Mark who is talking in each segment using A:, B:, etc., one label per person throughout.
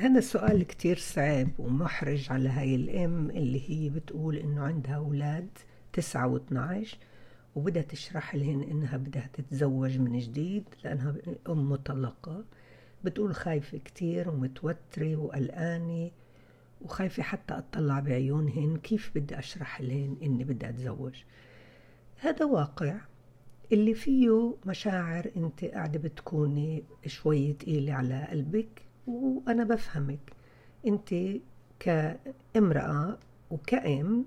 A: هذا السؤال كتير صعب ومحرج على هاي الأم اللي هي بتقول إنه عندها أولاد تسعة واثناعش وبدها تشرح لهن إنها بدها تتزوج من جديد لأنها أم مطلقة. بتقول خايفة كتير ومتوترة وقلقانة وخايفة حتى أطلع بعيونهن كيف بدي أشرح لهن إني بدي أتزوج. هذا واقع. اللي فيه مشاعر أنت قاعدة بتكوني شوي تقيلة على قلبك. وأنا بفهمك. أنت كامرأة وكأم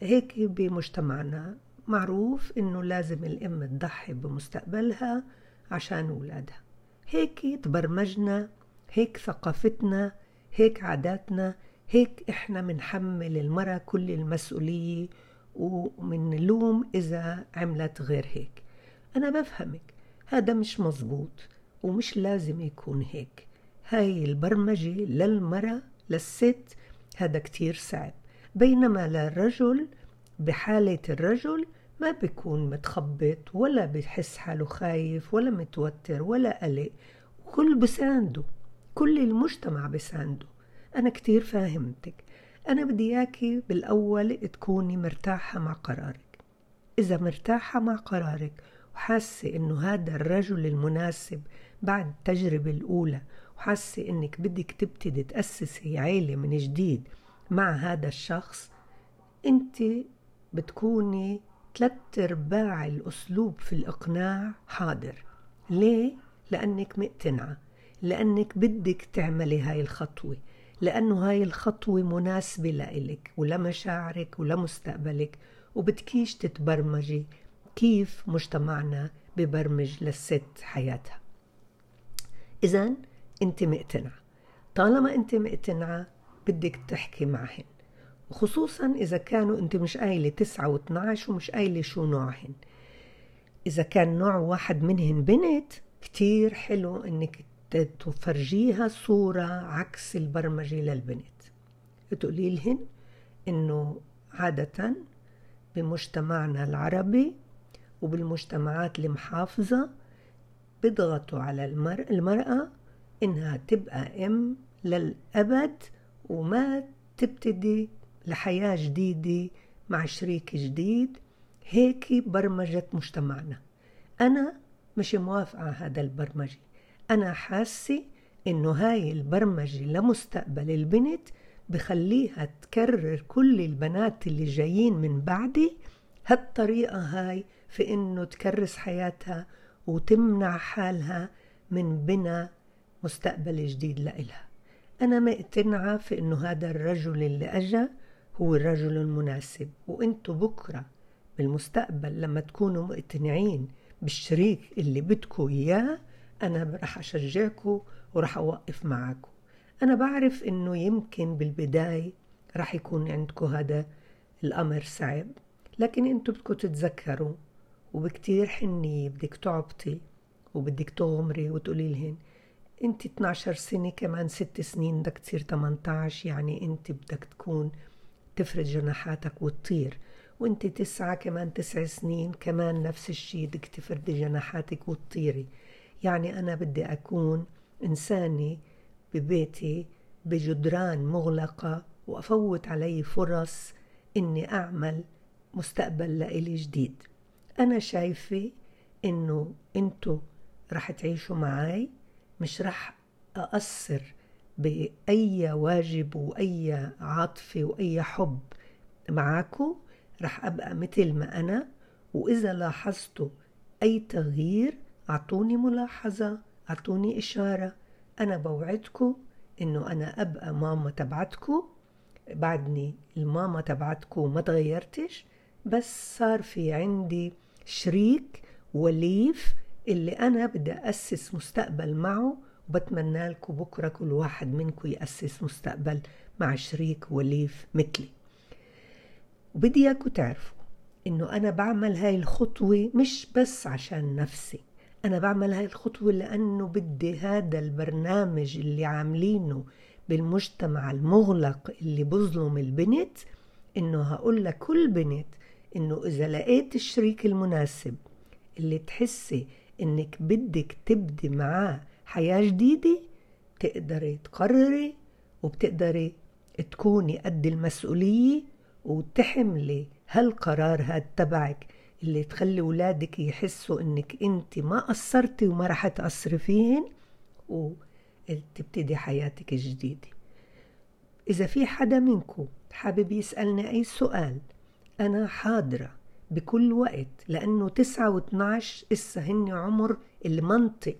A: هيك بمجتمعنا معروف إنه لازم الأم تضحي بمستقبلها عشان أولادها. هيك تبرمجنا هيك ثقافتنا هيك عاداتنا هيك إحنا منحمل المرأة كل المسؤولية ومنلوم إذا عملت غير هيك. أنا بفهمك. هذا مش مزبوط ومش لازم يكون هيك. هاي البرمجة للمرأة للست هذا كتير صعب. بينما للرجل بحالة الرجل ما بيكون متخبط ولا بيحس حاله خايف ولا متوتر ولا قلق. وكل بسانده كل المجتمع بسانده أنا كتير فاهمتك. أنا بدي إياكي بالأول تكوني مرتاحة مع قرارك. إذا مرتاحة مع قرارك وحاسة إنه هذا الرجل المناسب بعد التجربة الأولى وحاسة إنك بدك تبتدي تأسسي عيلة من جديد مع هذا الشخص أنت بتكوني ثلاث أرباع الأسلوب في الإقناع حاضر ليه؟ لأنك مقتنعة لأنك بدك تعملي هاي الخطوة لأنه هاي الخطوة مناسبة لإلك ولمشاعرك ولمستقبلك وبتكيش تتبرمجي كيف مجتمعنا ببرمج للست حياتها إذا أنت مقتنعة. طالما أنت مقتنعة بدك تحكي معهن. وخصوصا إذا كانوا أنت مش قايلة تسعة واثناعش ومش قايلة شو نوعهن. إذا كان نوع واحد منهن بنت كتير حلو إنك تفرجيها صورة عكس البرمجة للبنت. تقولي لهن إنه عادة بمجتمعنا العربي وبالمجتمعات المحافظة بيضغطوا على المرأة إنها تبقى أم للأبد وما تبتدي لحياة جديدة مع شريك جديد. هيك برمجة مجتمعنا. أنا مش موافقة على هذا البرمجة. أنا حاسة إنه هاي البرمجة لمستقبل البنت بخليها تكرر كل البنات اللي جايين من بعدي هالطريقة هاي في إنه تكرس حياتها وتمنع حالها من بناء مستقبل جديد لإلها. أنا مقتنعة في إنه هذا الرجل اللي أجا هو الرجل المناسب وإنتوا بكرة بالمستقبل لما تكونوا مقتنعين بالشريك اللي بدكوا إياه أنا رح أشجعكم ورح أوقف معكم أنا بعرف إنه يمكن بالبداية رح يكون عندكم هذا الأمر صعب لكن أنتوا بدكم تتذكروا وبكتير حنية بدك تعبطي وبدك تغمري وتقولي لهن انت 12 سنة كمان ست سنين بدك تصير 18 يعني انت بدك تكون تفرد جناحاتك وتطير. وانت تسعة كمان تسع سنين كمان نفس الشي بدك تفردي جناحاتك وتطيري. يعني أنا بدي أكون إنسانة ببيتي بجدران مغلقة وأفوت علي فرص إني أعمل مستقبل لإلي جديد. أنا شايفة إنه أنتوا رح تعيشوا معي مش رح أقصر بأي واجب وأي عاطفة وأي حب معاكم رح أبقى مثل ما أنا. وإذا لاحظتوا أي تغيير أعطوني ملاحظة أعطوني إشارة. أنا بوعدكم إنه أنا أبقى ماما تبعتكم بعدني الماما تبعتكم ما تغيرتش بس صار في عندي شريك وليف اللي أنا بدي أسس مستقبل معه وبتمنى لكم بكرة كل واحد منكم يأسس مستقبل مع شريك وليف مثلي. وبدي إياكم تعرفوا إنه أنا بعمل هاي الخطوة مش بس عشان نفسي أنا بعمل هاي الخطوة لأنه بدي هذا البرنامج اللي عاملينه بالمجتمع المغلق اللي بظلم البنت إنه هقول لكل بنت إنه إذا لقيت الشريك المناسب اللي تحسي إنك بدك تبدي معاه حياة جديدة بتقدري تقرري وبتقدري تكوني قد المسؤولية وتحملي هالقرار هاد تبعك اللي تخلي ولادك يحسوا إنك أنت ما قصرتي وما رح تقصري فيهن وتبتدي حياتك الجديدة. إذا في حدا منكم حابب يسألني أي سؤال أنا حاضرة. بكل وقت لأنه تسعة واتناش إسا هن عمر المنطق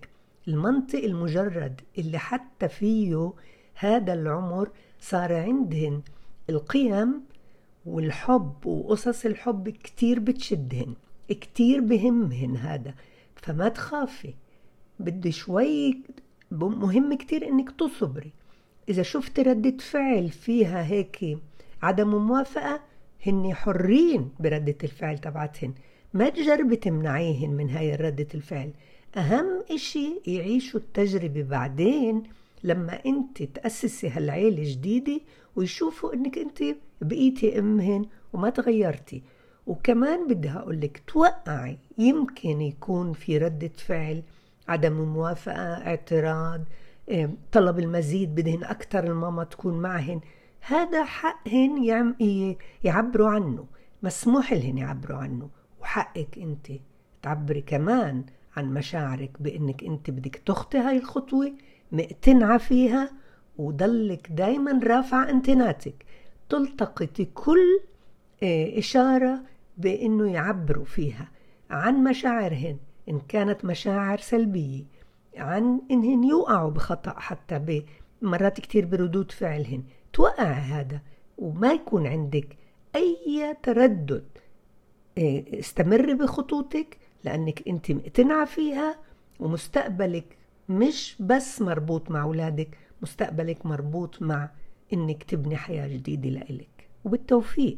A: المنطق المجرد اللي حتى فيه هذا العمر صار عندهن القيم والحب وقصص الحب كتير بتشدهن كتير بهمهن هذا. فما تخافي بدي شوي مهم كتير إنك تصبري. إذا شفت ردة فعل فيها هيك عدم موافقة هن حرين بردة الفعل تبعتهن. ما تجربي تمنعيهن من هاي ردة الفعل. أهم إشي يعيشوا التجربة بعدين لما أنت تأسسي هالعيلة جديدة ويشوفوا أنك أنت بقيتي أمهن وما تغيرتي. وكمان بدي أقول لك توقعي يمكن يكون في ردة فعل عدم موافقة اعتراض طلب المزيد بدهن أكثر الماما تكون معهن. هذا حقهن يعبروا عنه. مسموح لهن يعبروا عنه. وحقك انت تعبري كمان عن مشاعرك بإنك انت بدك تخطي هاي الخطوة مقتنعة فيها وضلك دايما رافعة انتناتك تلتقطي كل آه، إشارة بأنه يعبروا فيها عن مشاعرهن إن كانت مشاعر سلبية عن إنهن يوقعوا بخطأ حتى مرات كتير بردود فعلهن. توقع هذا وما يكون عندك أي تردد. آه، استمري بخطوتك لأنك أنت مقتنعة فيها ومستقبلك مش بس مربوط مع أولادك مستقبلك مربوط مع إنك تبني حياة جديدة لإلك. وبالتوفيق.